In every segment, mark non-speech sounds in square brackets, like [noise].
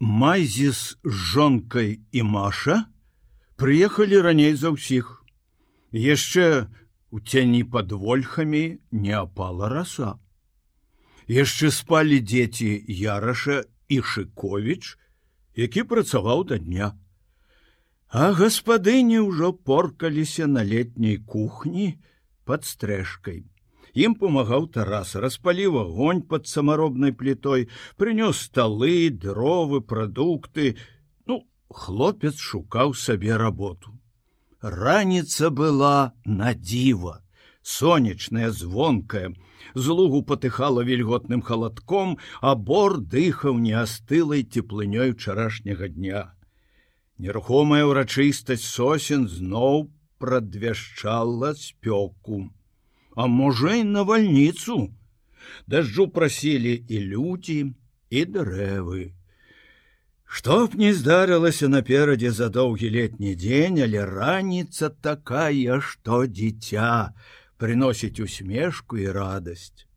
Майзіс з жонкай і Маша прыехалі раней за ўсіх. Яшчэ у цяні пад вольхамі не апала раса. Яшчэ спалі дзеці Яраша і Шковіч, які працаваў да дня. А гаспадыні ўжо поркаліся на летняй кухні под стрэжкай. Ім помагаў Тарас, распаліў агонь под самаробнай плітой, прынёс сталы, дровы, прадукты. Ну, хлопец шукаў сабе работу. Раніца была на дзіва, сонечная, звонкая, з лугу патыхала вільготным халадком, а бор дыхаў неастылай теплынёй учарашняга дня. Нерухомая ўрачыстасць сосен зноў прадвяшчала спёку а можа і навальніцу. Дажджу прасілі і людзі і дрэвы. Што б не здарылася наперадзе за доўгі летні дзень, але раніца такая, што дзіця прыносіць усмешку і радасць.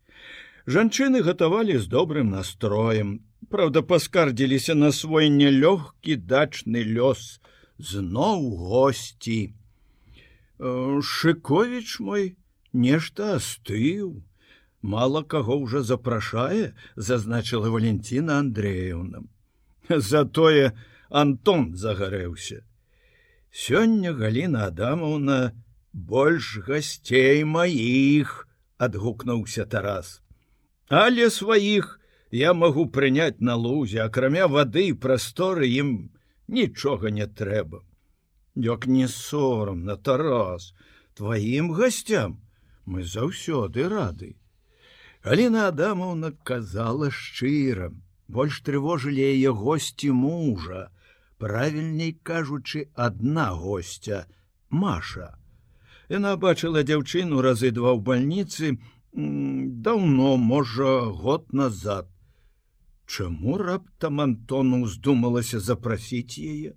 Жанчыны гатавалі з добрым настроем, Праўда, паскардзіліся на свой нялёгкі дачны лёс, зноў госці. «Э, Шковіч мой, нешта астыў мало каго ўжо запрашае зазначыла валентина андреевна. Затое антон загарэўся. Сёння галина адамаўна больш гасцей маіх адгукнуўся тарас. Але сваіх я магу прыняць на лузе акрамя вады прасторы ім нічога не трэба. Як не сорамна тарас тваім гасцям мы заўсёды рады. Аліна Адамаўна казала шчыра, больш трывожылі яе госці мужа, правільней кажучы, адна гостця, Маша. Яна бачыла дзяўчыну разы два ў бальніцы даўно, можа, год назад. Чаму раптам Антону уздумалася запрасіць яе?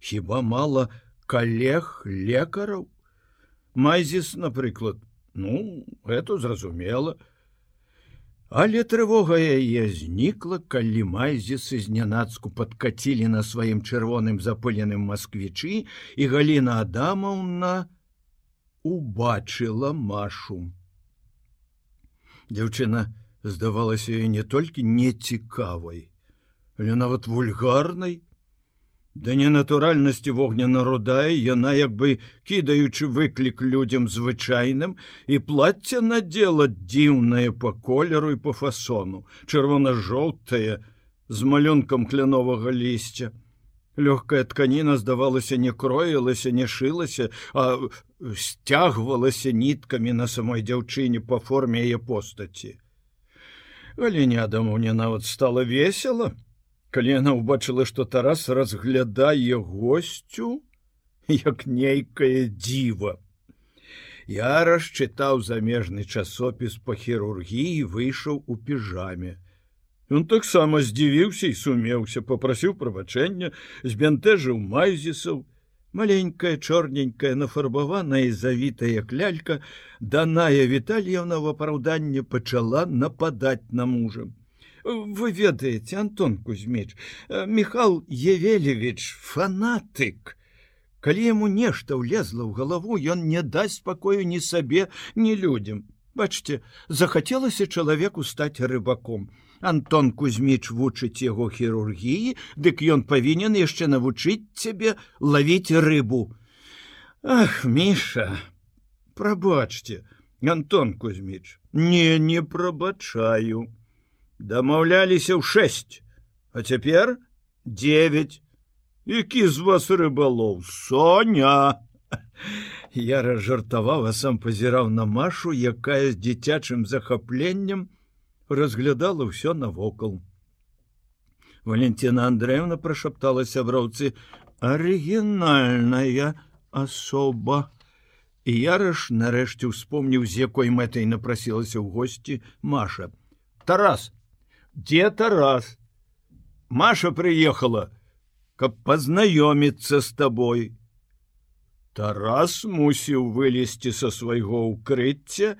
Хіба мала калег лекараў? Майзіс, напрыклад, Ну, это зразумела. Але трывога яе знікла, калі майзісы знянацку падкацілі на сваім чырвоным запыленым масквічы і Галіна Адамаўна убачыла машу. Дзяўчына здавалася не толькі нецікавай, але нават вульгарнай, Да ненатуральнасці вогняна рудае яна як бы кідаючы выклік людзям звычайным і плацце надзела дзіўнае по колеру і по фасону, чырвона-жоўтае з малюнкам кляновага лісця. Лёгкая тканіна здавалася не кроілася, не шылася, а сцягвалася ніткамі на самой дзяўчыне по форме яе постаці. Але не адаму мне нават стала весела, калі яна ўбачыла што тарас разглядае госцю як нейкае дзіва. Я расчытаў замежны часопіс по хірургіі выйшаў у піжаме. Ён таксама здзівіўся і сумеўся попрасіў прабачэння збянтэжыў майзісаў. Маленькая чорненькая нафарбаваная завітая клялька даная вітальевна в апраўданне пачала нападаць на мужам вы ведаеце антон кузьміч э, михал евелевич фанатык. Калі яму нешта ўлезла ў галаву ён не дасць спакою ні сабе ні людям бачце захацелася чалавеку стаць рыбаком. Антон кузьміч вучыць яго хірургіі дык ён павінен яшчэ навучыць цябе лавіць рыбу. Ах міша прабачце антон кузьміч не не прабачаю дамаўляліся ў шесть а цяпер девять. Які з вас рыбалоў соня. [laughs] Я разжартаваў а сам пазіраў на машу якая з дзіцячым захапленнем разглядала ўсё навокал. Валентина андреевна прашаптала сяброўцы арыгінальная асоба і яраш нарэшце успомніў з якой мэтай напрасілася ў госці маша тарас где тарас маша приехала каб познаёмиться с тобой тарас мусіў вылезти со свайго укрыцця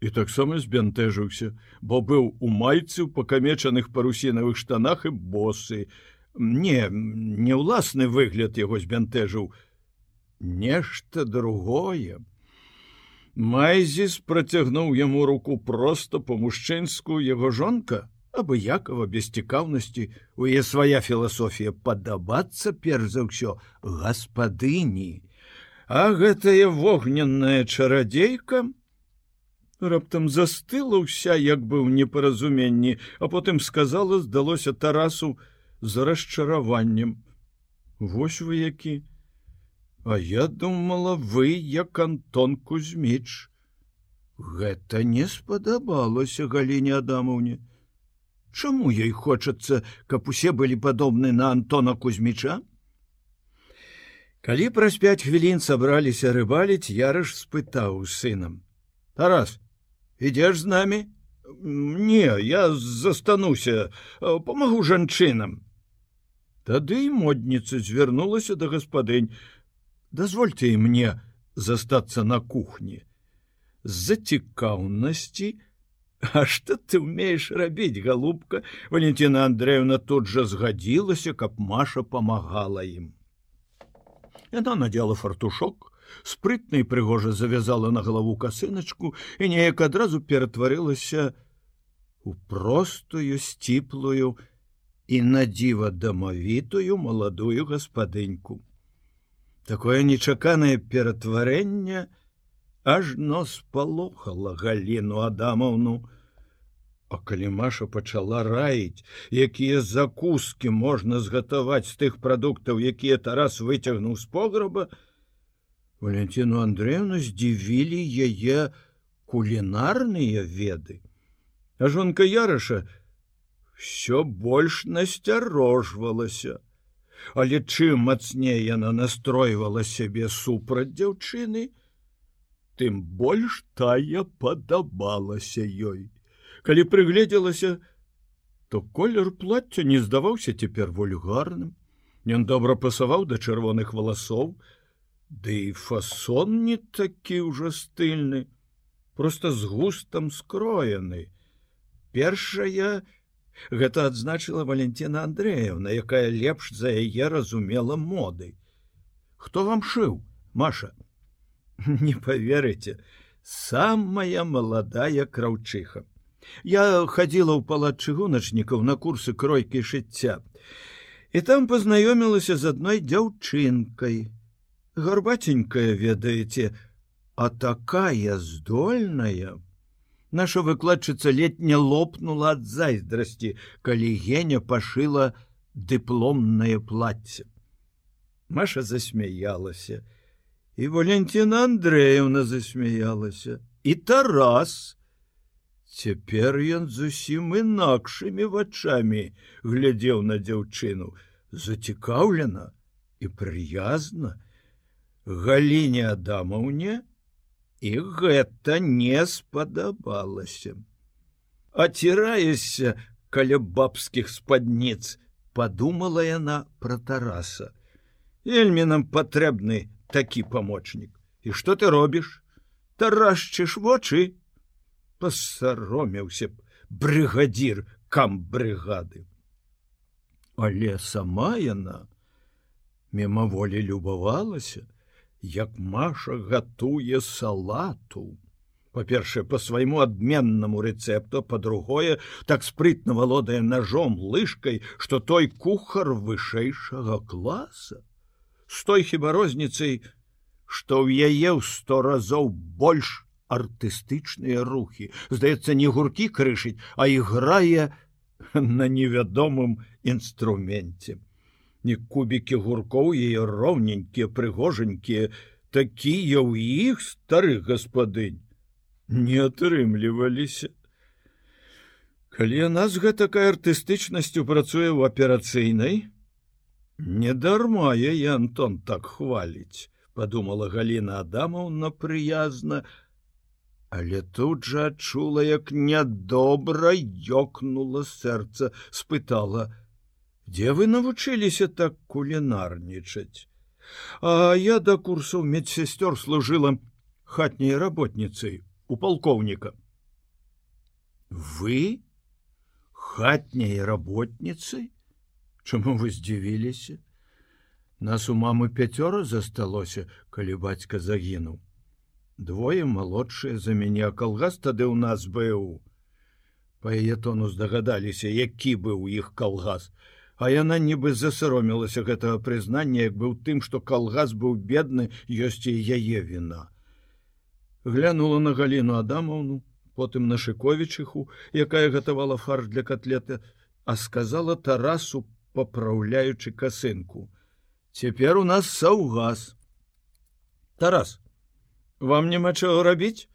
і таксама збянтэжыўся, бо быў у майцы ў пакамечаных парусінавых штанах і босы. Не, не ўласны выгляд яго збянтэжыў, нешта другое. Майзіс працягнуў яму руку проста па-мужчынску яго жонка, абыякова без цікаўнасці у яе свая філасофія падабацца перш за ўсё гаспадыні. А гэтая вогненная чарадзейка раптам застыла ўся як бы ў непаразуменні, а потым сказала, здалося тарасу за расчараваннем: Вось вы які, А я думала, вы як Антон Кузьміч. Гэта не спадабалася галіне Адамаўне. Чаму ёй хочацца, каб усе былі падобны на Антона Кузьміча? Калі праз пяць хвілін сабраліся рыбаліць, ярыш спытаў сынам: « Тарас, ідзеш з намі? Не, я застануся, памагу жанчынам. Тады модніца звярнулася да гаспадынь. Дазвольце і мне застацца на кухні. З-за цікаўнасці, А што ты умееш рабіць, галубка, Валентина Андреевна тут жа згадзілася, каб Маша памагала ім. Яна надзяла фартушок, спрытна і прыгожа завязала на галаву касыначку і неяк адразу ператварылася у простую сціплую і надзіва дамавітую маладую гаспадыньку. Такое нечаканае ператварэнне ажно спалохала галіну Адамаўну. А калі Маша пачала раіць, якія закускі можна згатаваць з тых прадуктаў, якія Тарас выцягнуў з пограба, Валентину Андреевну здзівілі яе кулінарныя веды. А жонка Яраша все больш насцярожвалася але чым мацней яна настройвала сябе супраць дзяўчыны, тым больш тая падабалася ёй. Калі прыгледзелася, то колер плацця не здаваўся цяпер вульгарным. Ён добра пасаваў да чырвоных валасоў, Ды і фасон не такі ўжо стыльны, просто з густам скроены. Першая, Гэта адзначыла Валентина Андреевна, якая лепш за яе разумела моды. Хто вам шыў, Маша? [laughs] Не поверыце, самая маладая краўчыха. Я хадзіла ў палат чыгуначнікаў на курсы кройкі шыцця. І там пазнаёмілася з адной дзяўчынкай. Гарбаценькая, ведаеце, а такая здольная, наша выкладчыца летня лопнула ад зайздрасці, калі геня пашыла дыпломнае плацце. Маша засмяялася, і Валентина Андреевна засмяялася, і Тарас. Цяпер ён зусім інакшымі вачамі глядзеў на дзяўчыну, зацікаўлена і прыязна. Галіне Адамаўне, і гэта не спадабалася. Аціраешся каля бабскіх спадніц, подумала яна про тараса. Вельмі нам патрэбны такі памочнік. І што ты робіш? Тарашчыш вочы, пасаромеўся б брыгадзір кам брыгады. Але сама яна мімаволі любавалася, як Маша гатуе салату. Па-першае, по свайму адменнаму рэцэпту, па-другое, так спрытна валодае ножом лыжкай, што той кухар вышэйшага класа. З той хіба розніцай, што ў яе ў сто разоў больш артыстычныя рухі. Здаецца, не гуркі крышыць, а іграе на невядомым інструменце не кубікі гуркоў яе роўненькія прыгожанькія такія ў іх старых гаспадынь. Не атрымліваліся. Калі яна з гэтакай артыстычнасцю працуе ў аперацыйнай недарма яе антон так хваліць подумала галина адамаўна прыязна але тут жа адчула як нядобра ёкнула сэрца спытала Дзе вы навучыліся так кулінарнічаць? А я да курсаў медсестёр служыла хатняй работніцай у палкоўніка. вы? Хатняй работніцай? Чаму вы здзівіліся? Нас у мамы пяцёра засталося калі бацька загінуў. Двое малодшыя за мяне калгас тады ў нас быў. Па яе тону здагадаліся які быў іх калгас а яна нібы засаромілася гэтага прызнання як быў тым што калгас быў бедны ёсць і яе віна. Глянула на галіну адамаўну потым на шыковічыху якая гатавала фарш для котлета а сказала тарасу папраўляючы касынку цяпер у нас саўгас тарас вам няма чаго рабіць?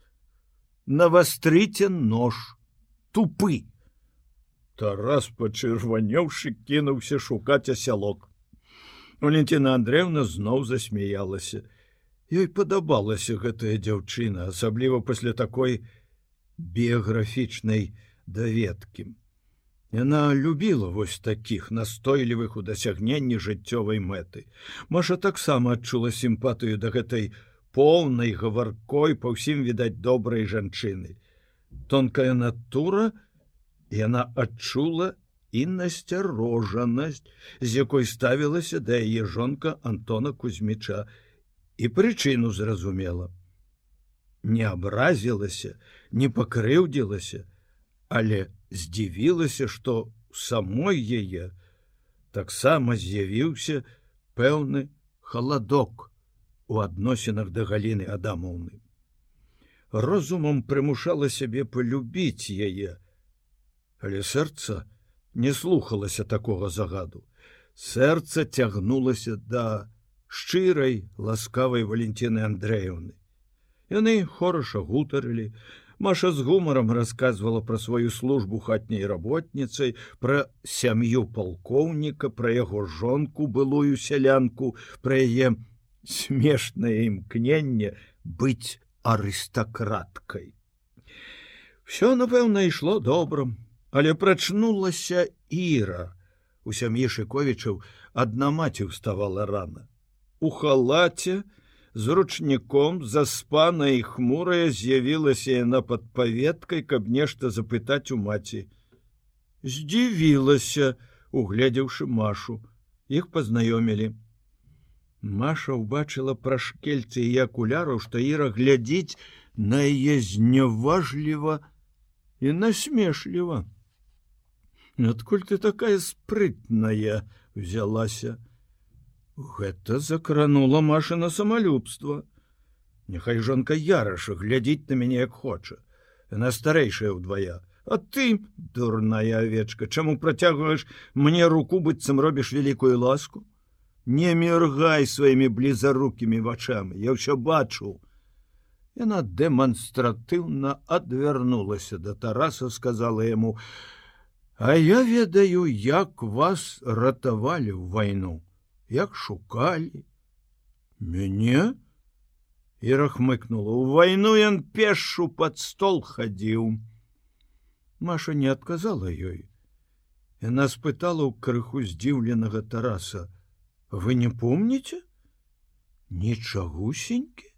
Навастрыце нож тупы тарас пачырванеўшы кінуўся шукаць асялок валентина андреевна зноў засмяялася ёй падабалася гэтая дзяўчына асабліва пасля такой біяграфічнай даведкі Яна любіла вось такіх настойлівых у дасягненні жыццёвай мэты. Маша таксама адчула сімпатыю да гэтай поўнай гаваркой па ўсім відаць добрай жанчыны. Тонкая натура яна адчула і насцярожанасць, з якой ставілася да яе жонка Антона Кузьміча і прычыну зразумела. Не абразілася, не пакрыўдзілася, але здзівілася, што самой яе таксама з'явіўся пэўны халадок у адносінах да галіны адамоўны. Розумам прымушала сябе полюбіць яе, але сэрца не слухалася такога загаду. Сэрца цягнулася да шчырай ласкавай валенціны Андрэўны. Яны хораша гутарылі, Маша з гумаром рассказывала про сваю службу хатняй работніцай, про сям'ю палкоўніка, про яго жонку былую сялянку, про яе смешнае імкненне быць арыстакраткай. Всё, напэўна, ішло добрым, але прачнулася Іра. У сям'і шыковічаў адна маці ўставала рана. У халаце, з ручніком заспана і хмурая з'явілася яна пад паветкай, каб нешта запытаць у маці. Здзівілася, угледзеўшы машу, іх пазнаёмілі. Маша ўбачыла пра шкельцы і акуляраў, што іра глядзіць на яе зняважліва і насмешліва. Адкуль ты такая спрытная взялася, Гэта закранула машына самалюбства. Няхай жонка яраша глядзіць на мяне як хоча. Яна старэйшая ўдвая. А ты, дурная авечка, чаму працягваеш мне руку быццам робіш вялікую ласку? Не міргай сваімі блізарукімі вачамі, я ўсё бачу. Яна дэманстратыўна адвярнулася да Тараса, сказала яму: « А я ведаю, як вас ратавалі ў вайну як шукалі. Мяне? І рахмыкнула у вайну ён пешу под стол хадзіў Маша не адказала ёй. Яна спытала ў крыху здзіўленага тараса вы не помніце? Нічагусенькі?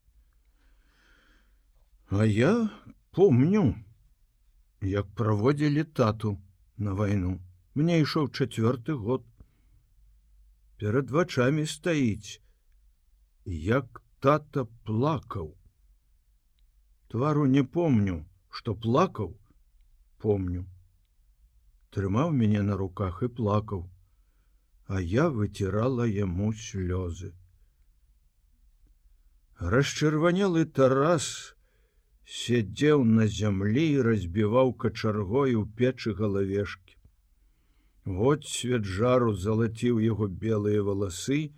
А я помню як праводзілі тату на вайну мне ішоў чацвёрты год. Перад вачами стаіць як тата плакаў твару не помню что плакаў помню. Трымаў мяне на руках і плакаў а я выцірала яму слёзы. Расчырванелы тарас сядзеў на зямлі і разбіваў качаргой у печы галавешкі Вот свет жару залаціў яго белыя валасы.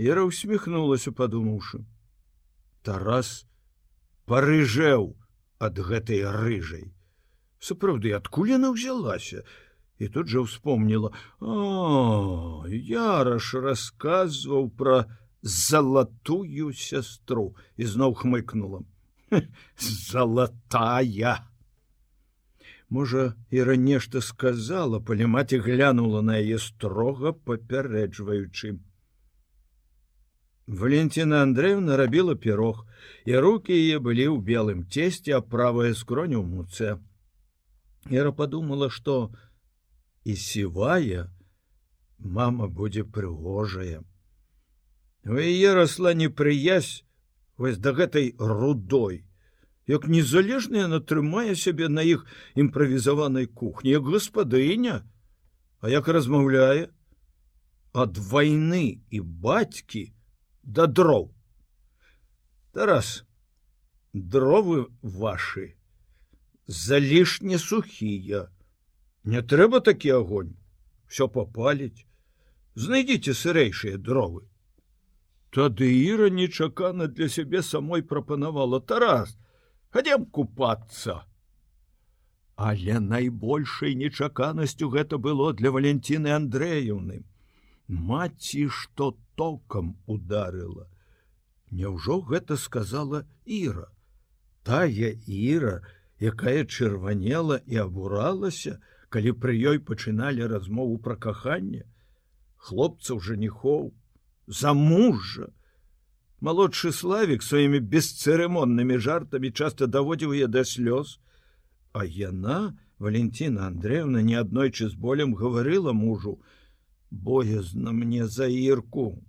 Ера усміхнулася, падумаўшы. Тарас парыжэў ад гэтай рыжай. Сапраўды, адкуль яна ўзялася, і тут жа ўспомніла: О, Яраш расказваў пра залатую сястру і зноў хмыкнула: [laughs] Залатая! Можа, Іра нешта сказала, палі маці глянула на яе строга папярэджваючы. Валентина Андреевна рабіла пірог, і руки яе былі ў белым цесце, а правая скроню ў муце. Іра подумала, што і сівая мама будзе прыгожая. У яе расла непрыязь вось да гэтай рудой. Як незалежная натрымае сябе на іх імправізаванай кухні, як гаспадыня, А як размаўляе ад вайны і бацькі да дроў. Тарас, дровы вашы залішне сухія. Не трэба такі агонь, все попаліць. Знайдзіце сырэйшыя дровы. Тады Іра нечакана для сябе самой прапанавала Тарас, хадзем купацца. Але найбольшай нечаканасцю гэта было для Валентины Андреевны. Маці што токам ударыла. Няўжо гэта сказала Іра. Тая Іра, якая чырванела і абуралася, калі пры ёй пачыналі размову пра каханне, хлопцаў жаніхоў, замужжа. Малодшы славік сваімі бесцырымоннымі жартамі часта даводзіў яе да слёз, А яна, Валентина Андреевна неаднойчы з болем гаварыла мужу: боязна мне за ірку.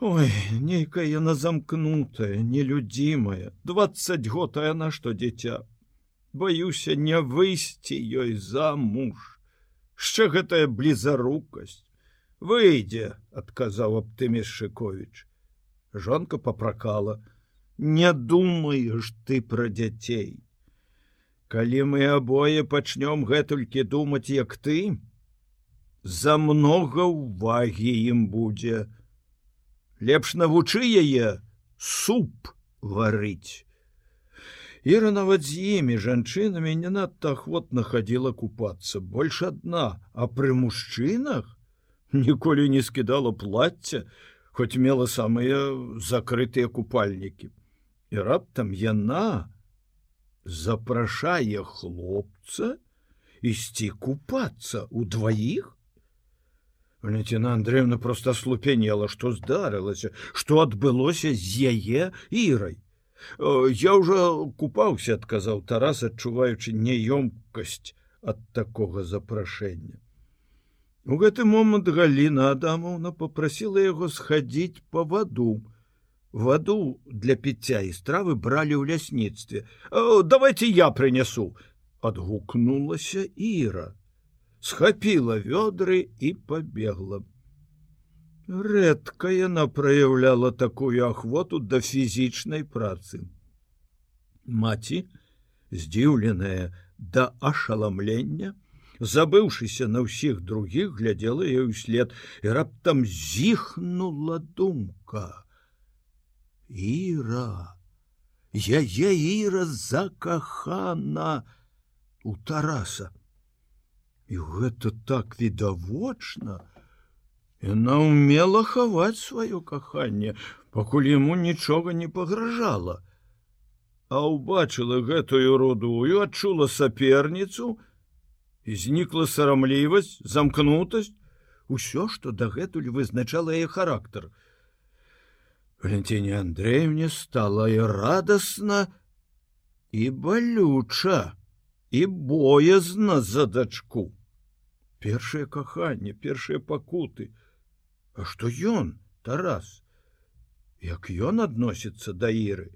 Ой, нейкая яна замкнутая, нелюдзімая, 20 год а яна што дзіця. Баюся не выйсці ёй за муж. Шчэ гэтая блізарукасць. Выйдзе, адказаў аптыміс Шковіч. Жонка попракала: Не думаеш ты пра дзяцей. Калі мы абое пачнём гэтулькі думаць, як ты, за много увагі ім будзе. Лепш навучы яе суп варыць. Іра нават з імі жанчынамі не надта ахвотна хадзіла купацца, больш адна, а пры мужчынах ніколі не скідала плацця, хоць мела самыя закрытыя купальнікі. І раптам яна, запрашае хлопца ісці купацца у дваіх Валентина Андреевна просто слупенела что здарылася что адбылося з яе ірай я уже купаўся адказаў тарас адчуваючы неёмкасць ад такога запрашэння у гэты момант галина адамовна попрасила яго схадзіць по ваду Ваду для піцця і стравы бралі ў лясніцтве. давайте я прынясу, адгукнулася Іра, схапіла вёдры і побегла. Рэдка яна праяўляла такую ахвоту да фізічнай працы. Маці, здзіўленая да ашаламлення, забыўшыся на ўсіх другіх, глядзела ёй услед і раптам зіхнула думка. Іра, яе Іра закахана у Тараса. І гэта так відавочна. Яна умела хаваць сваё каханне, пакуль яму нічога не пагражала. А ўбачыла гэтую рудую, адчула саперніцу, і знікла сарамлівасць, замкнутасць, усё, што дагэтуль вызначала яе характар. Валентине Андреевне стало и радостно и болюча и боязно за дачку. Першее каханне, першие пакуты. А что ён, Тарас? Як ён относится да Іры?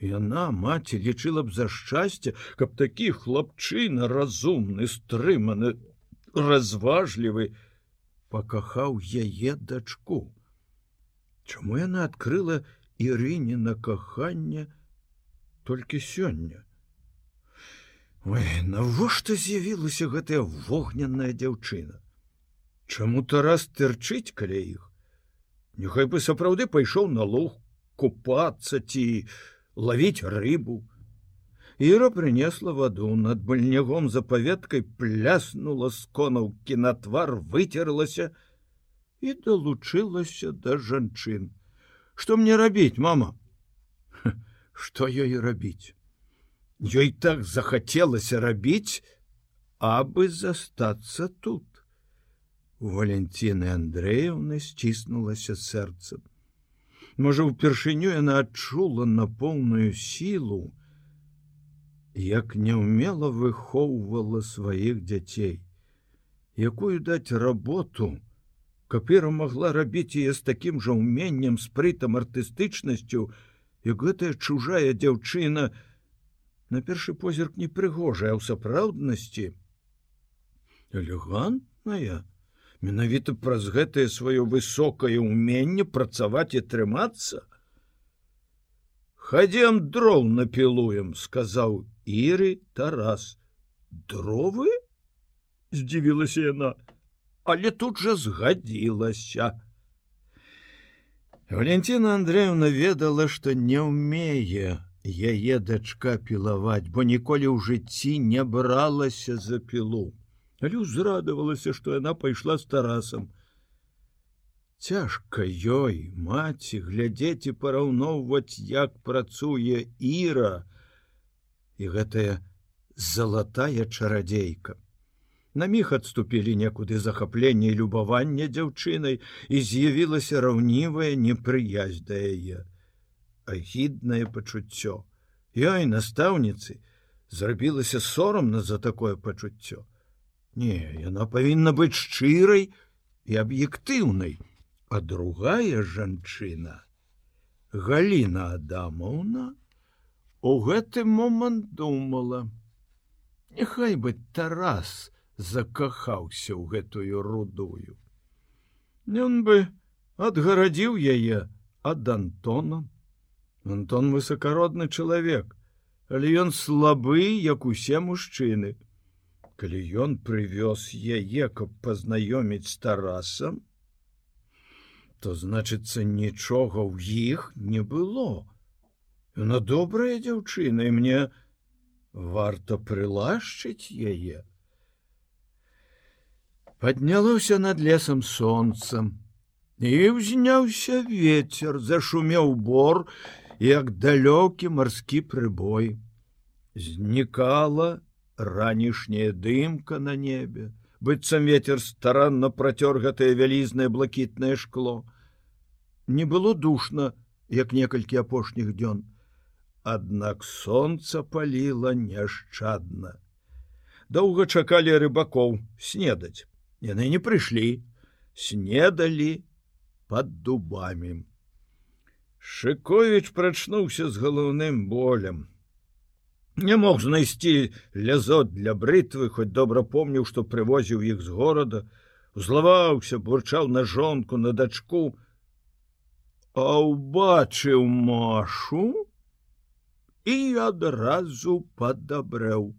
Яна маці лічыла б за шчасце, каб такі хлапчына разумны, стрыманы, разважлівы, пакахаў яе дачку. Чаму яна адкрыла Ірыне на каханне толькі сёння? Ой, навошта з'явілася гэтая вогненная дзяўчына? Чаму Тарас тырчыць каля іх? Няхай бы сапраўды пайшоў на луг купацца ці лавіць рыбу. Іра прынесла ваду над бальнягом за паветкай пляснула з конаўкі на твар выцерлася, і далучылася да жанчын. Што мне рабіць, мама? [laughs] Што ёй рабіць? Ёй так захацелася рабіць, абы застацца тут. У Валентины Андреевны сціснулася сэрцам. Можа, упершыню яна адчула на поўную сілу як няўмела выхоўвала сваіх дзяцей, якую даць работу, каб Іра магла рабіць яе з такім жа ўменнем спрытам артыстычнасцю, як гэтая чужая дзяўчына на першы позірк непрыгожая ў сапраўднасці элегантная менавіта праз гэтае сваё высокае ўменне працаваць і трымацца? Хадзем дроў напілуем сказаў іры тарас. Дровы здзівілася яна. Але тут жа згадзілася. Валентина Андреевна ведала, што не ўмее яе дачка пілаваць, бо ніколі ў жыцці не бралася за пілу. Але узрадавалася, што яна пайшла з тарасам. Цяжка ёй, маці, глядзець і параўноўваць, як працуе Іра. І гэтая залатая чарадзейка. На міг адступілі некуды захапленне любавання дзяўчынай і з'явілася раўнівая непрыязь да яе. Агіднае пачуццё. Ёй настаўніцы зрабілася сорамна за такое пачуццё не яна павінна быць шчырай і аб'ектыўнай а другая жанчына галина адамаўна у гэты момант думала няхай бы тарас закахаўся ў гэтую рудую. Ён бы адгарадзіў яе ад Антона. Антон высокародны чалавек, але ён слабы, як усе мужчыны. Калі ён прывёз яе, каб пазнаёміць тарасам, то значыцца нічога ў іх не было. Яна добрая дзяўчына і мне варта прылашчыць яе поднялося над лесам солнцем і ўзняўся ветер зашумеў бор як далёкі марскі прыбой знікала ранішняя дымка на небе. Быццам ветер старанна працёр гэтае вялізнае блакітнае шкло. Не было душно як некалькі апошніх дзён. Аднак солнце паліла няшчадна. Доўга чакалі рыбакоў снедаць. Яны не прыйшлі. Снедалі под дубамі. Шыкович прачнуўся з галаўным болем не мог знайсці лязот для брытвы хоць добра помніў што прывозіў іх з горада узлаваўся бурчаў на жонку на дачку а убачыў машу і адразу падабрэў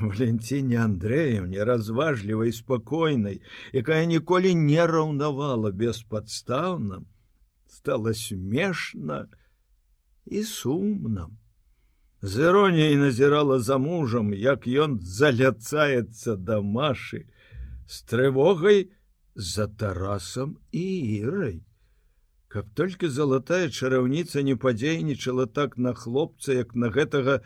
Валентине Андреевне разважлівай спакойнай, якая ніколі не раўнавала беспадстаўна, стала смешна і сумна. З іроніяй назірала за мужам, як ён заляцаецца да машы, з трывогай за тарасам і ірай. Каб толькі залатая чараўніца не падзейнічала так на хлопца, як на гэтага,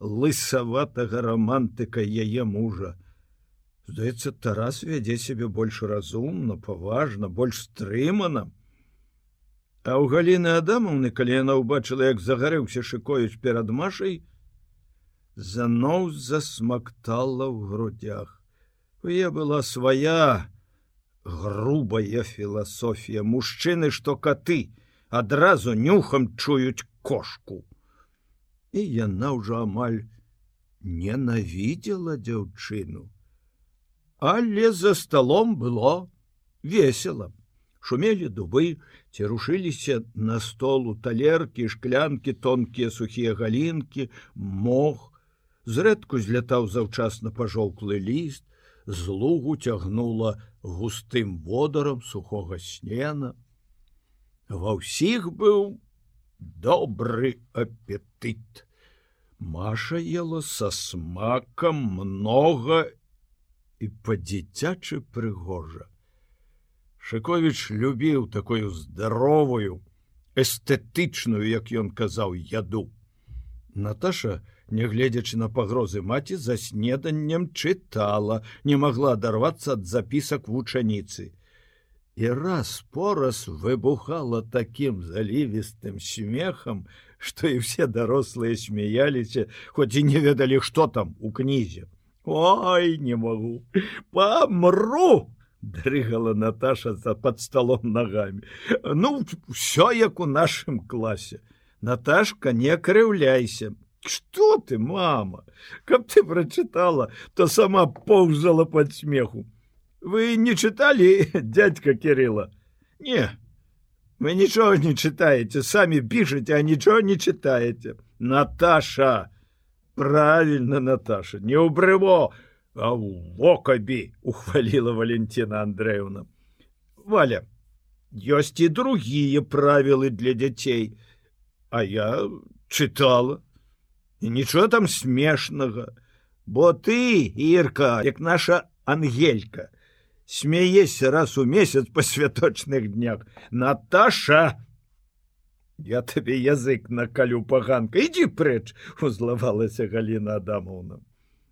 лысаватага романтыка яе мужа. Здаецца, Тарас вядзе сябе больш разумна, паважна, больш стрымана. А ў галіны Адамаўны, калі яна ўбачыла, як загарэўся шыкоюць перад машай, заноў засмактала ў грудях. У е была свая грубая філасофія мужчыны, што каты адразу нюхам чуюць кошку і яна ўжо амаль ненавідзела дзяўчыну. Але за сталом было весело. Шумелі дубы, ці рушыліся на столу талеркі, шклянкі, тонкія сухія галінкі, мог, зрэдку злятаў заўчасна пажоўклы ліст, з лугу цягнула густым водарам сухога снена. Ва ўсіх быў добры апетыт. Маша ела со смакам много і по-дзіцячы прыгожа. Шковіч любіў такую здаровую, эстэтычную, як ён казаў яду. Наташа, нягледзячы на пагрозы маці за снеданнем чытала, не магла адарвацца ад запісак вучаніцы. і раз пораз выбухала таким залівістым смехам, што і все дарослыя смяяліся, хоць і не ведалі, што там у кнізе. Ой, не могу, памру! Дрыгала Наташа за под столом ногами. Ну все як у нашым класе. Наташка не крыўляйся. Что ты, мама, Каб ты прочитала, то сама поўзала под смеху. Вы не чыталі дядька Кирилла? Не, вы нічого не читаете, самі пішаце, а нічого не читаете. Наташа, правильно, Наташа, не убрыво, а локабі [laughs] ухвалила Валентина Андреевна. Валя, ёсць і другие правілы для дзяцей, А я чытала і нічого там смешнага, бо ты, Ірка, як наша ангелька, смяешься раз у месяц по святочных днях. Наташа я табе язык накалю паганка ідзі прэч [laughs] узлавалася Галина Адамовна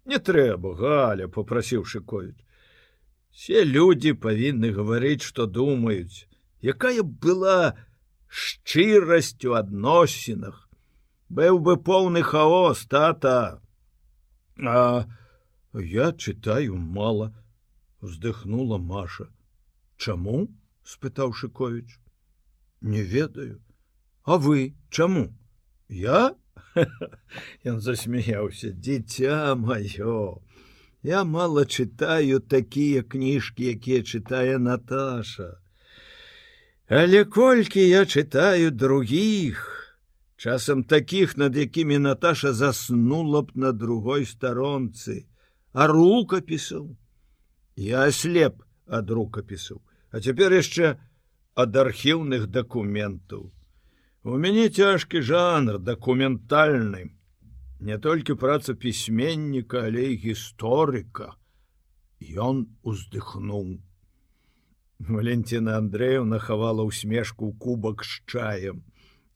не трэба галя попрасіў шыкоіць все люди павінны гаварыць что думаюць якая была шчырасць у адносінах быў бы поўны хаос тата а я читаю мало вздыхнула Маша. Чаму? спытаў Шковіч. Не ведаю. А вы чаму? Я? [laughs] Ён засмяяўся, дзіця маё. Я мало чытаю такія кніжкі, якія чытае Наташа. Але колькі я чытаю других, часам таких, над якімі Наташа заснула б на другой старонцы, а рукапісаў, Я аслеп ад рукапісаў, а цяпер яшчэ ад архіўных дакументаў. У мяне цяжкі жанр дакументальны, не толькі праца пісьменніка, але і гісторыка. Ён уздыхнуў. Валентина Андреевна хавала усмешку кубак з чаем.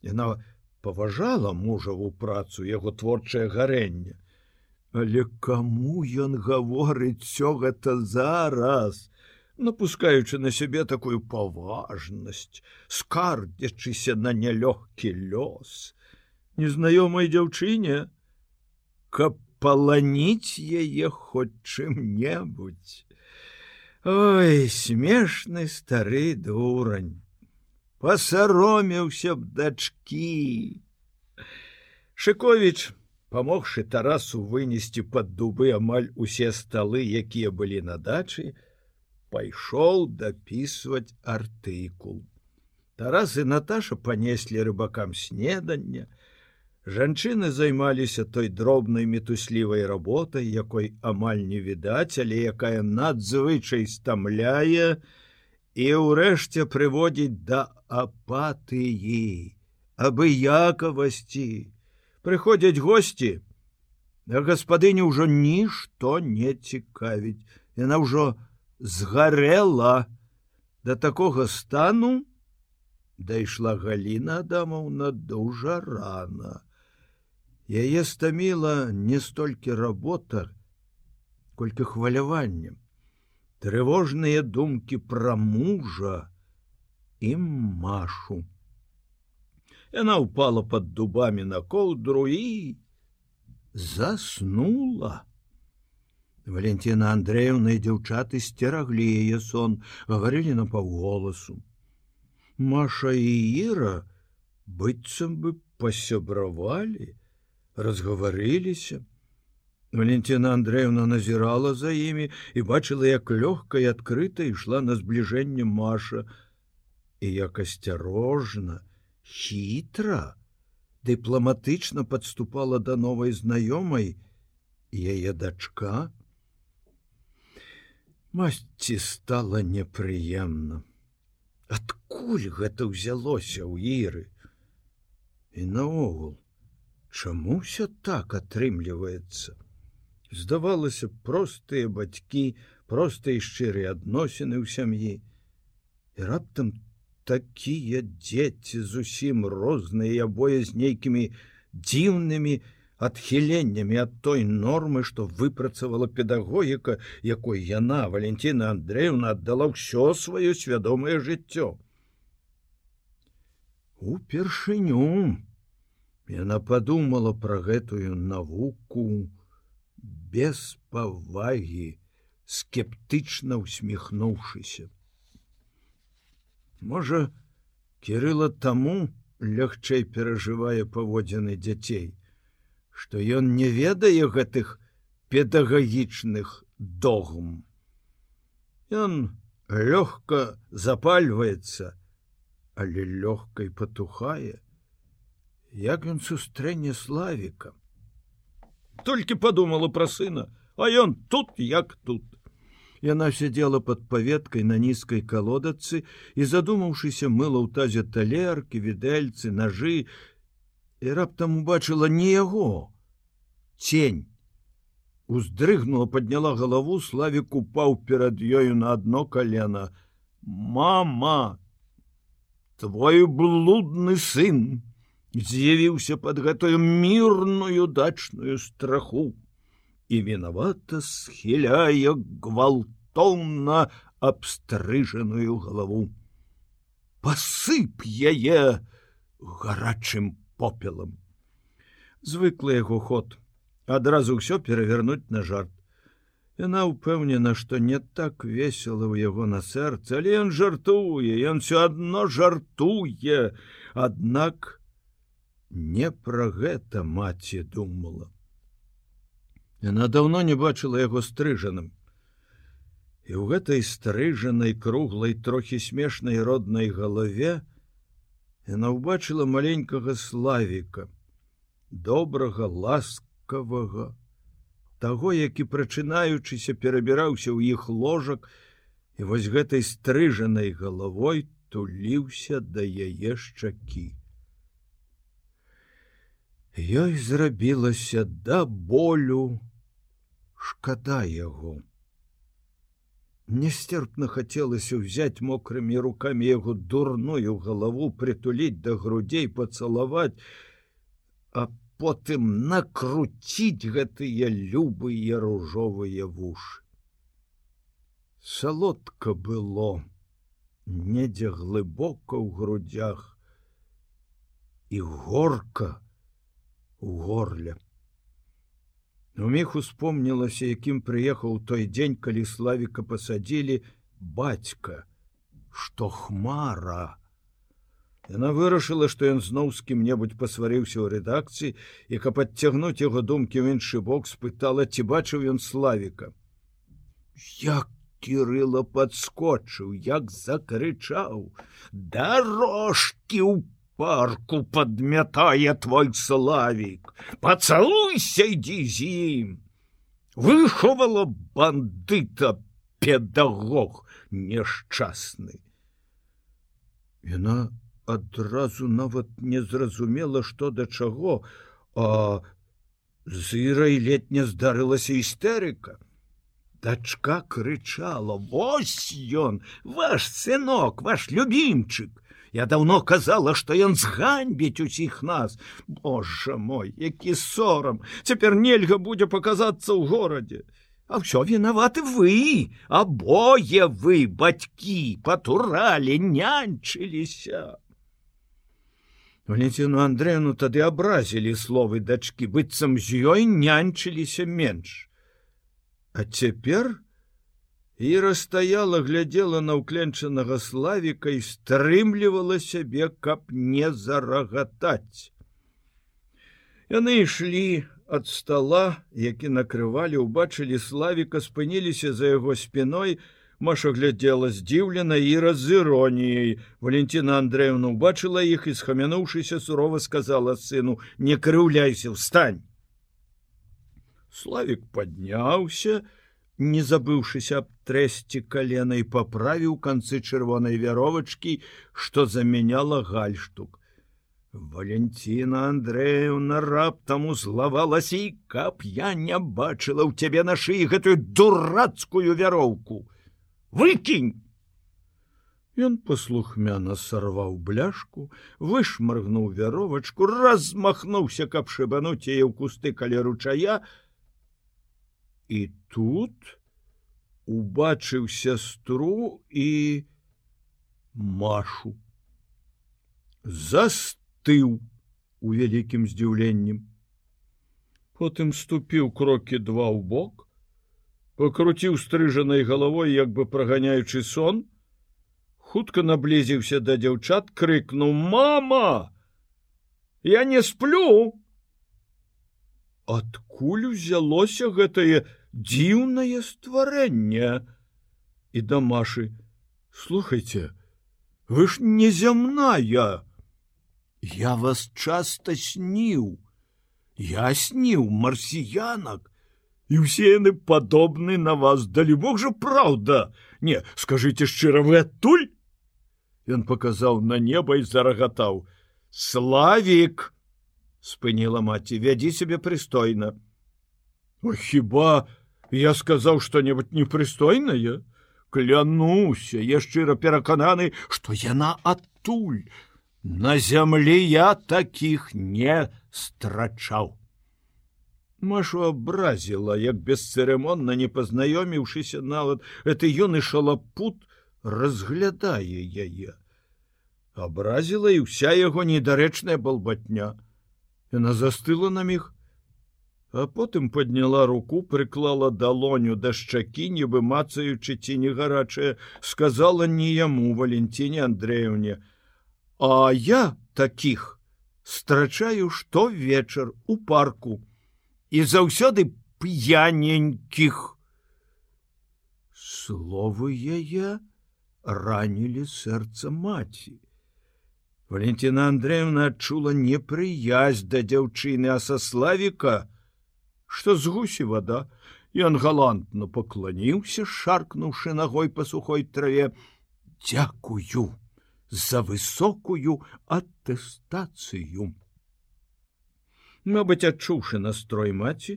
Яна паважала мужаву працу яго творчае гарэнне. Але каму ён гаворыць все гэта зараз, напускаючы на сябе такую паважнасць, скардзячыся на нялёгкі лёс, незнаёмай дзяўчыне, каб паланіць яе хоць чым-небудзь. Ой, смешны стары дурань, пасаромеўся б дачкі. Шковіч, памогшы тарасу вынесці под дубы амаль усе сталы якія былі на дачы пайшоў дапісваць артыкул. Тарас і наташа панеслі рыбакам снедання жанчыны займаліся той дробнай метуслівай работай якой амаль не відаць але якая надзвычай стамляе і ўрэшце прыводзіць да апатыі абыякавасці. Прыходзяць гости а гаспадыня ўжо нішто не цікавіць. Яна ўжо згарэла. До такога стану дайшла галина адамаўна дужа рано яе стаміла не столькі работа колькі хваляваннем трывожныя думкі пра мужа і машу. Яна упала под дубами на коўдру і заснула. Валентина Андреевна і дзяўчаты сцераглі яе сон, гаварылі на паўголасу. Маша і Іра быццам бы пасябравалі, разгаварыліся. Валентина Андреевна назірала за імі і бачыла, як лёгка і адкрыта ішла на збліжэнне Маша і як асцярожна, хітра дыпламатычна подступала до новой знаёмай яе дачка масці стала непрыемна. Адкуль гэта ўзялося ў іры? І наогул чаму все так атрымліваецца? Здавалася простыя бацькі проста і шчырыя адносіны ў сям'і. І раптам там такія дзеці зусім розныя абое з нейкімі дзіўнымі адхіленнямі ад той нормы, што выпрацавала педагогіка, якой яна Валентина Андреевна аддала ўсё сваё свядомае жыццё. Упершыню яна падумала пра гэтую навуку без павагі, скептычна усміхнуўшыся. Можа, Кірыла таму лягчэй перажывае паводзіны дзяцей, што ён не ведае гэтых педагагічных догм. Ён лёгка запальваецца, але лёгкай патухае, як ён сустрэне славіка. Толькі падумала пра сына, а ён тут як тут. Яна сядзела под паветкай на нізкай калодацы і задумаўшыся мыла ў тазе талеркі, відэльцы, нажы і раптам убачыла не яго цень. Уздрыгнула, подняла галаву, славік упаў перад ёю на адно калена. Мама, твой блудны сын з'явіўся под гэтую мірную дачную страху і вінавата схіляе гвалт раптоўна абстрыжаную галаву. Пасып яе гарачым попелам. Звыклы яго ход, адразу ўсё перавярнуць на жарт. Яна ўпэўнена, што не так весела ў яго на сэрца, але ён жартуе, ён все адно жартуе, Аднак не пра гэта маці думала. Яна даўно не бачыла яго стрыжаным і ў гэтай стрыжанай круглай трохі смешнай роднай галаве яна ўбачыла маленькага славіка добрага ласкавага таго які прачынаючыся перабіраўся ў іх ложак і вось гэтай стрыжанай галавой туліўся да яе шчакі. Ёй зрабілася да болю шкада яго Нестерпно хацелася взять мокрымі руками яго дурную галаву притулить до грудей поцалаваць, а потым накруціць гэтыя любыя ружовыя вушы. Салодка было недзе глыбока ў грудях і горка у горле. У міг успомнілася, якім прыехаў той дзень, калі славіка пасадзілі бацька, што хмара. Яна вырашыла, што ён зноў з кім-небудзь пасварыўся ў рэдакцыі і каб адцягнуць яго думкі ў іншы бок спытала, ці бачыў ён славіка. Як кірыла падскочыў, як закрычаў: Дарожкі ў парку подмятае твой славик. Поцалуйся иди з ім выховала бандыта педагог няшчасны яна адразу нават не зразумела что да чаго а зырай летня здарылася істэрыка дачка крычала вось ён ваш сынок ваш любімчык Я давно казала, што ён зганьбіць усіх нас. Божа мой, які сорам, цяпер нельга будзе паказацца ў горадзе. А ўсё вінаваты вы, абое вы, бацькі, патуралі, нянчыліся. Валентину Андрену тады абразілі словы дачкі, быццам з ёй нянчыліся менш. А цяпер, Іра стаяла, глядзела на ўкленчанага славіка і стрымлівала сябе, каб не зарагатаць. Яны ішлі ад стола, які накрывалі, убачылі славіка, спыніліся за яго спиной, Маша глядзела здзіўлена і раз з іроніяй. Валентина Андреевна убачыла іх і схамянуўшыся сурова сказала сыну: « Не крыўляйся, встань. Славік падняўся, не забыўшыся аб трэсці каленай паправіў канцы чырвонай вяровачкі, што заменяла гальштук. Валентина Андреевна раптам узлавалася і каб я не бачыла ў цябе на шыі гэтую дурацкую вяроўку. Выкінь! Ён паслухмяна сарваў бляшку, вышмаргнуў вяровачку, размахнуўся, каб шыбануць яе ў кусты каля ручая. І тут убачыў сястру і машу. Застыў у вялікім здзіўленнем. Потым ступіў крокі два ў бок, пакруціў стрыжанай галавой, як бы праганяючы сон, хутка наблізіўся да дзяўчат крыкнуў мама я не сплю адкуль узялося гэтае дзіўнае стварэнне і да машы слухайте вы ж незямная я вас часта сніў я сніў марсіянак і ўсе яны падобны на вас. Далі Бог жа праўда не скажите шчыра вы адтуль Ён показаў на неба і зарагатаў: Славік! спыніла маці, вядзі сябе прыстойна. О, хіба я сказаў што-небудзь непрыстойнае, клянуся, я шчыра перакананы, што яна адтуль. На зямлі я такіх не страчаў. Машу абразіла, як бесцырымонна не пазнаёміўшыся нават, это ён і шалапут, разглядае яе. Абразіла і вся яго недарэчная балбатня. Яна застыла на міг, а потым подняла руку, прыклала далоню да шчакі, нібы мацаючы ці не гарачая, сказала не яму Валенціне Андреевне: « А я таких страчаю што вечар у парку і заўсёды п'яненькіх. Словы яе, ранілі сэрца маці. Валентина Андреевна адчула непрыязь да дзяўчыны а са славіка, што з гусі вода, ён галантна пакланіўся, шаркнуўшы ногой па сухой траве: Дякую за высокую атэстацыю. Мабыць, адчуўшы настрой маці,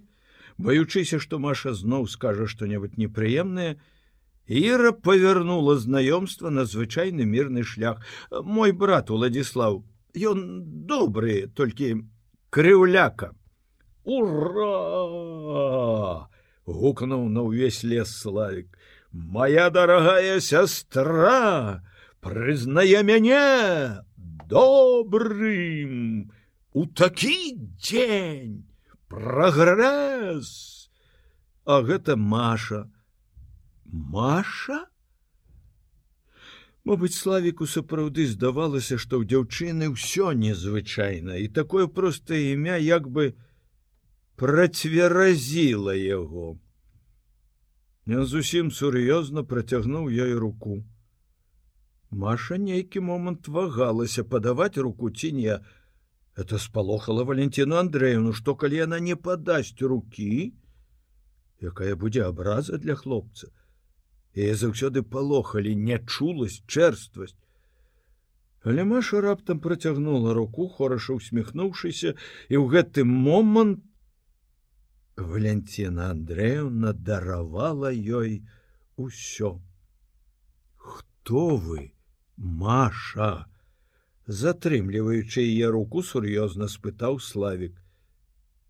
баючыся, што Маша зноў скажа што-небудзь непрыемнае, Іра павярнула знаёмства на звычайны мірны шлях. Мой брат Уладзіслав, ён добры, толькі крыўляка. Ура! гукнуў на ўвесь лес славік. Моя дарагая сястра прызнае мяне добрым у такі дзень прагрэс. А гэта Маша, Маша? Мабыць, славіку сапраўды здавалася, што ў дзяўчыны ўсё незвычайна і такое простае імя як бы працверазіла яго. Ён зусім сур'ёзна працягнуў ёй руку. Маша нейкі момант вагалася падаваць руку ці не. Это спалохала Валентину Андреевну, што калі яна не падасць рукі, якая будзе абраза для хлопца, яе заўсёды палохалі нячуласць чэрствасць але маша раптам працягнула руку хораша усміхнуўшыся і ў гэты момант валентина андреевна даравала ёй усё. Хто вы маша? Затрымліваючы яе руку сур'ёзна спытаў славик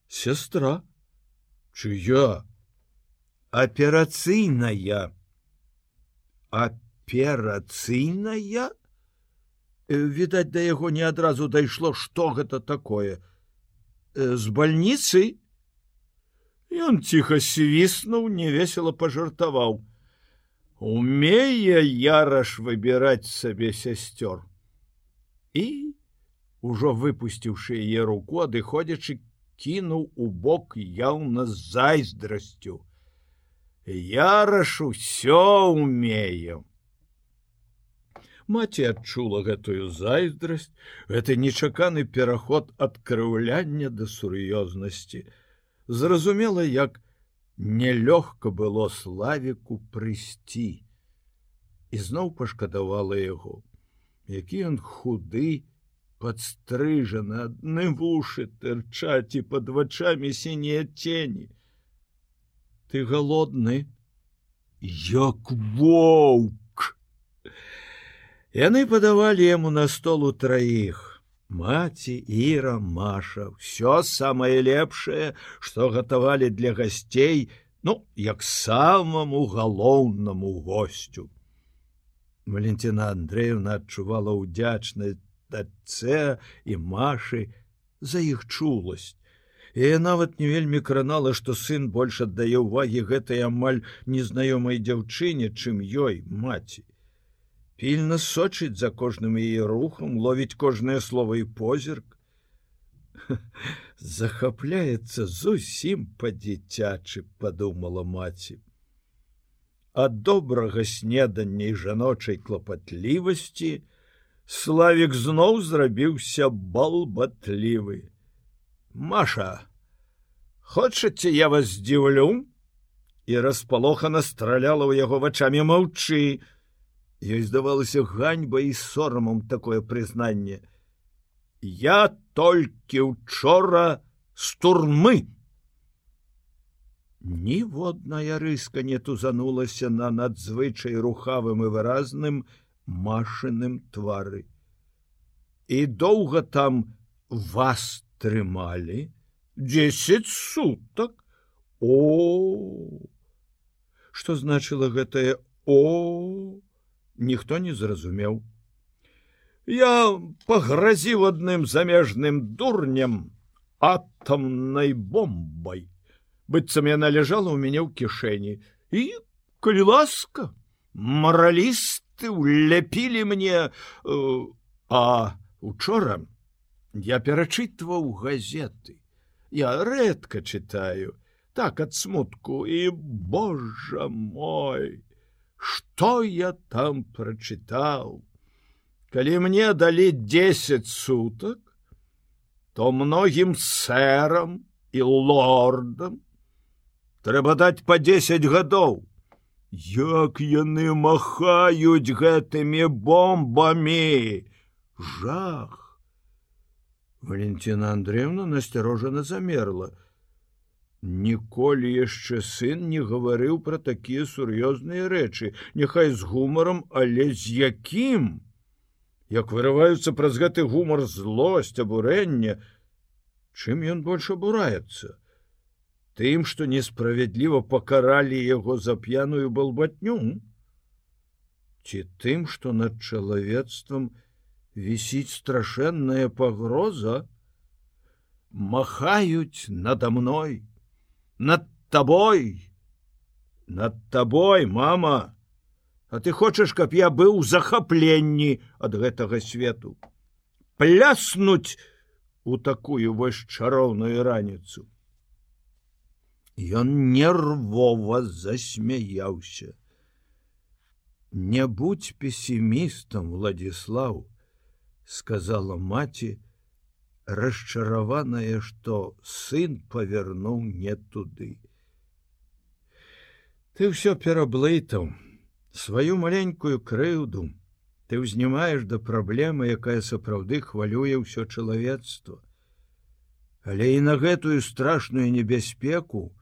сестра чыя? Аперацыйная аперацыйная? Відаць да яго не адразу дайшло что гэта такое. З больніцы ён ціха свіснуў невесела пажартаваў умее яраш выбіраць сабе сясцёр і ужо выпусціўшы яе руку адыходзячы кінуў у бок яўна з зайздрасцю Яраш усё умеем. Маці адчула гэтую зайздрасць, гэты нечаканы пераход ад крыўляння да сур'ёзнасці. Зразумела, як нелёгка было славіку прыйсці. І зноў пашкадавала яго, які ён худы, подстрыжаны адны вушы тырчаць і под вачами сінія тені ты голодны як воўк! Яны падавалі яму на столу траіх маці іра маша все самае лепшае што гатавалі для гасцей ну як самому галоўнаму гостю. Валентина андреевна адчувала ўдзячнасць дачцэ і машы за іх чуласць і нават не вельмі кранала што сын больш аддае ўвагі гэтай амаль незнаёмай дзяўчыне чым ёй маці пільна сочыць за кожным яе рухам ловіць кожнае слово і позірк. Захапляецца зусім па-дзіцячы падумала маці. Ад добрага снедання і жаночай клапатлівасці славік зноў зрабіўся балбатлівы маша хочаце я вас здзіўлю і распалохана страляла ў яго вачамі маўчы Ёй здавалася ганьба і сорамам такое прызнанне. Я толькі учора з турмы. Ніводная рыска не тузанулася на надзвычай рухавым і выразным машыным твары. І доўга там вас трымалі десять суток о что значыла гэтае о ніхто не зразумеў. Я пагразіў адным замежным дурнем атамнай бомбай. быццам яна ляжала ў мяне ў кішэні. І калі ласка маралісты уляпілі мне э, а учора я перачытваў газеты. Я рэдка чытаю. Так ад смутку. І божа мой что я там прочитал? Калі мне далі десять суток то многім сэрам і лордам трэба даць по десять гадоў як яны махаюць гэтымі бомбамі? Жах! Валентина андреевна насцярожана замерла Ніколі яшчэ сын не гаварыў пра такія сур'ёзныя рэчы, няхай з гумаром, але з якім? Як вырываюцца праз гэты гумар злосць, абурэнне, Чым ён больш абураецца? Тым, што несправядліва пакаралі яго за п'яную балбатню? Ці тым, што над чалавецтвам вісіць страшэнная пагроза, махаюць надо мной, над тобой над тобой мама. А ты хочаш каб я быў захапленні ад гэтага свету? Пляснуць у такую вось чароўную раніцу. Ён нервова засмяяўся. Не будь песімістам владислав сказала маці расчараваная, што сын павярнуў не туды. Ты ўсё пераблытаў сваю маленькую крыўду, ты ўзнімаеш да праблемы, якая сапраўды хвалюе ўсё чалавецтва. Але і на гэтую страшную небяспеку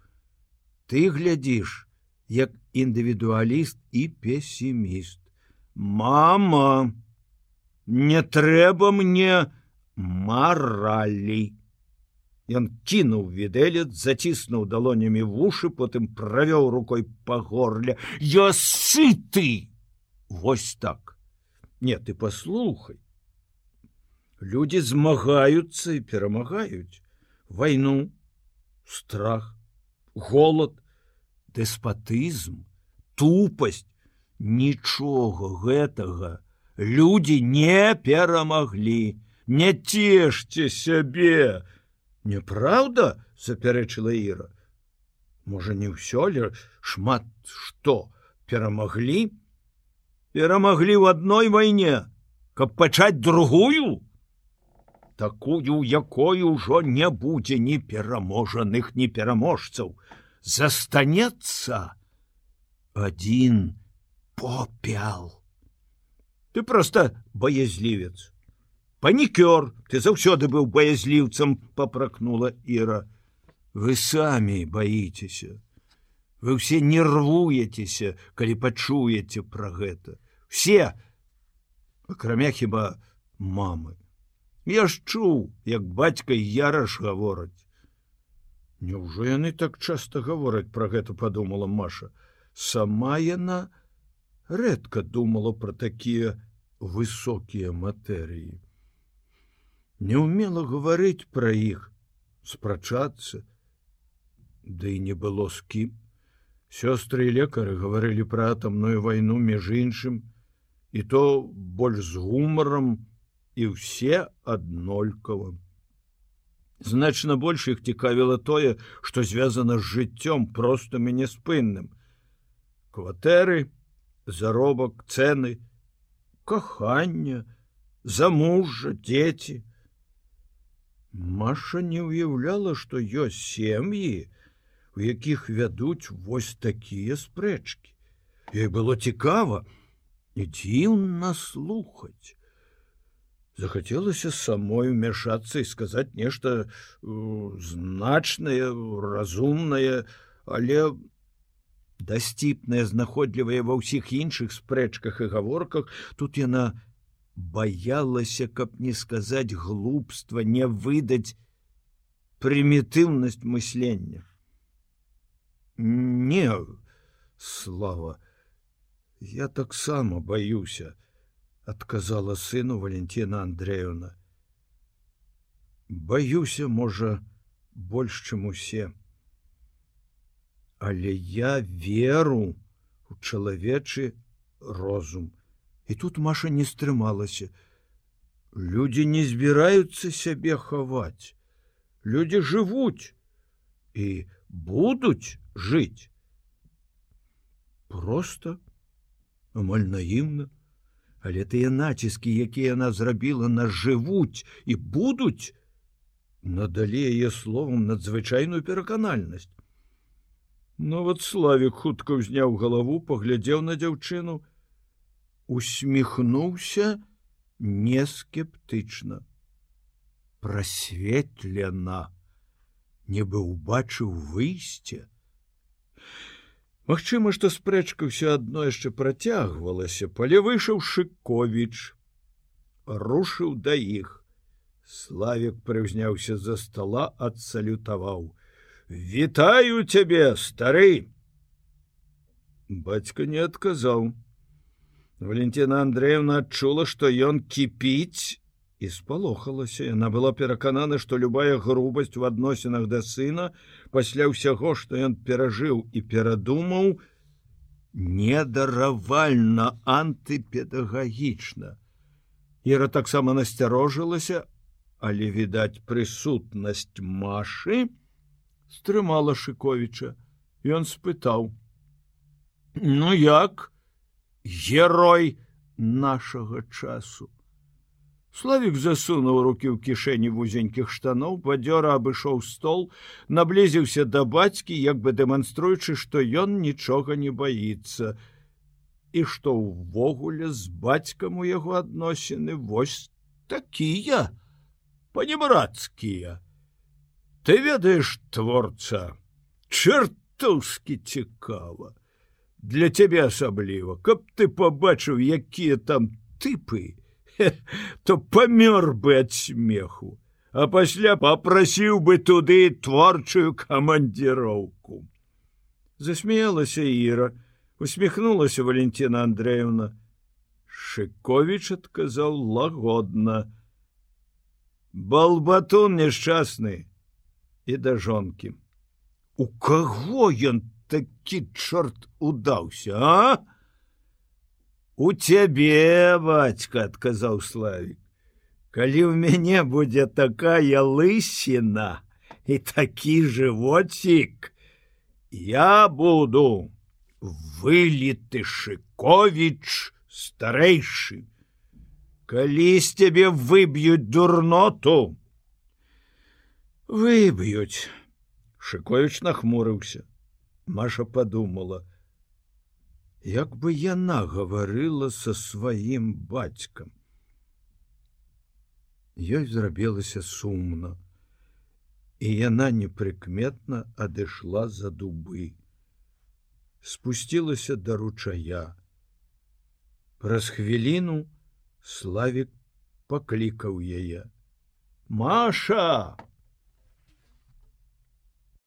ты глядзіш, як індывідуаліст і песіміст. Мама, не трэба мне, маралі. Ён кінуў відэлец, заціснуў далонямі вушы, потым правёў рукой па горле. Я сыты! Вось так. Не ты паслухай. Людзі змагаюцца і перамагаюць вайну, страх, голод, дэспатызм, тупасць, нічога гэтага людзі не перамаглі не цешце сябе неправда запярэчыла іра можа не ўсё ли? Шмат што перамаглі перамаглі ў адной вайне каб пачаць другую? Такую якой ужо не будзе ні пераможаных ні пераможцаў. Застанецца один попял ты просто боязлівец панікёр ты заўсёды быў баязліўцам попракнула іра. Вы самі баіцеся. Вы ўсе нервуецеся калі пачуеце пра гэта. Все акрамя хіба мамы. Я ж чуў як бацька яраш гавораць. Няўжо яны так часта гавораць пра гэта падумала Маша. Сама яна рэдка думала пра такія высокія матэрыі не ўмела гаварыць пра іх спрачацца Ды да не было з кім сёстры і лекары гаварылі пра атамную вайну між іншым і то больш з гумарам і ўсе аднолькава значна больш іх цікавіла тое што звязана з жыццём простым і няспынным кватэры заробак цэны кахання замужжа дзеці Маша не ўяўляла што ёсць сем'і у якіх вядуць вось такія спрэчкі. Ёй было цікава і дзіўна слухаць. Захацелася самой умяшацца і сказаць нешта значнае, разумнае, але дасціпнае, знаходлівае ва ўсіх іншых спрэчках і гаворках, тут яна баялася, каб не сказаць глупства, не выдаць прымітыўнасць мыслення. Не слава я таксама баюся отказала сыну валентина андреевна. Баюся можа больш чым усе. Але я веру у чалавечы розум і тут маша не стрымалася люди не збіраюцца сябе хаваць люди жывуць і будуць жыць просто амаль наімна але тыя націскі якія яна зрабіла нас жывуць і будуць надалі яе словам надзвычайную пераканальнасць нават ну, славик хутка ўзняў галаву паглядзеў на дзяўчыну усміхнуўся нескептычна прасветлена нібы убачыў выйсце Магчыма, што спрэчка ўсё адно яшчэ працягвалася, пале выйшаў шыковіч, рушыў да іх. Славік прыўзняўся за стола, адсалютаваў: « Вітаю цябе, стары! Бацька не адказаў. Валентина Андреевна адчула, што ён кіпіць і спалохалася яна была пераканана што любая грубасць у адносінах да сына пасля ўсяго што ён перажыў і перадумаў недаравальна антыпедагагічна Іра таксама насцярожылася але відаць прысутнасць машы стрымала шыковіча ён спытаў ну як герой нашага часу Славік засунуў руки ў кішэні вузенькіх штаноў, бадзёра абышоў стол, наблізіўся да бацькі, як бы дэманструючы, што ён нічога не баіцца. І што ўвогуле з бацькам у яго адносіны вось такія, панебрацкія. Ты ведаеш творца, чертускі цікава. Для цябе асабліва, каб ты пабачыў, якія там тыпы, [laughs] то памёр бы ад смеху, а пасля попрасіў бы туды творчую камандзіроўку. Засмеялася Іра, усміхнулася Валентина Андреевна. Шыковіч адказаў лагодна. Балбатун няшчасны і да жонкі. У каго ён такі чорт удаўся, а? у цябе бацька адказаў славик калі ў мяне будзе такая лысіна і такі жывоцік я буду выліты шыковіч старэйшы калі з цябе выб'юць дурноту выб'юць шыковіч нахмурыўся маша подумала як бы яна гаварыла со сваім бацькам. Ёй зрабілася сумна, і яна непрыкметна адышла за дубы. Спусцілася да ручая. Праз хвіліну Славік паклікаў яе. Маша!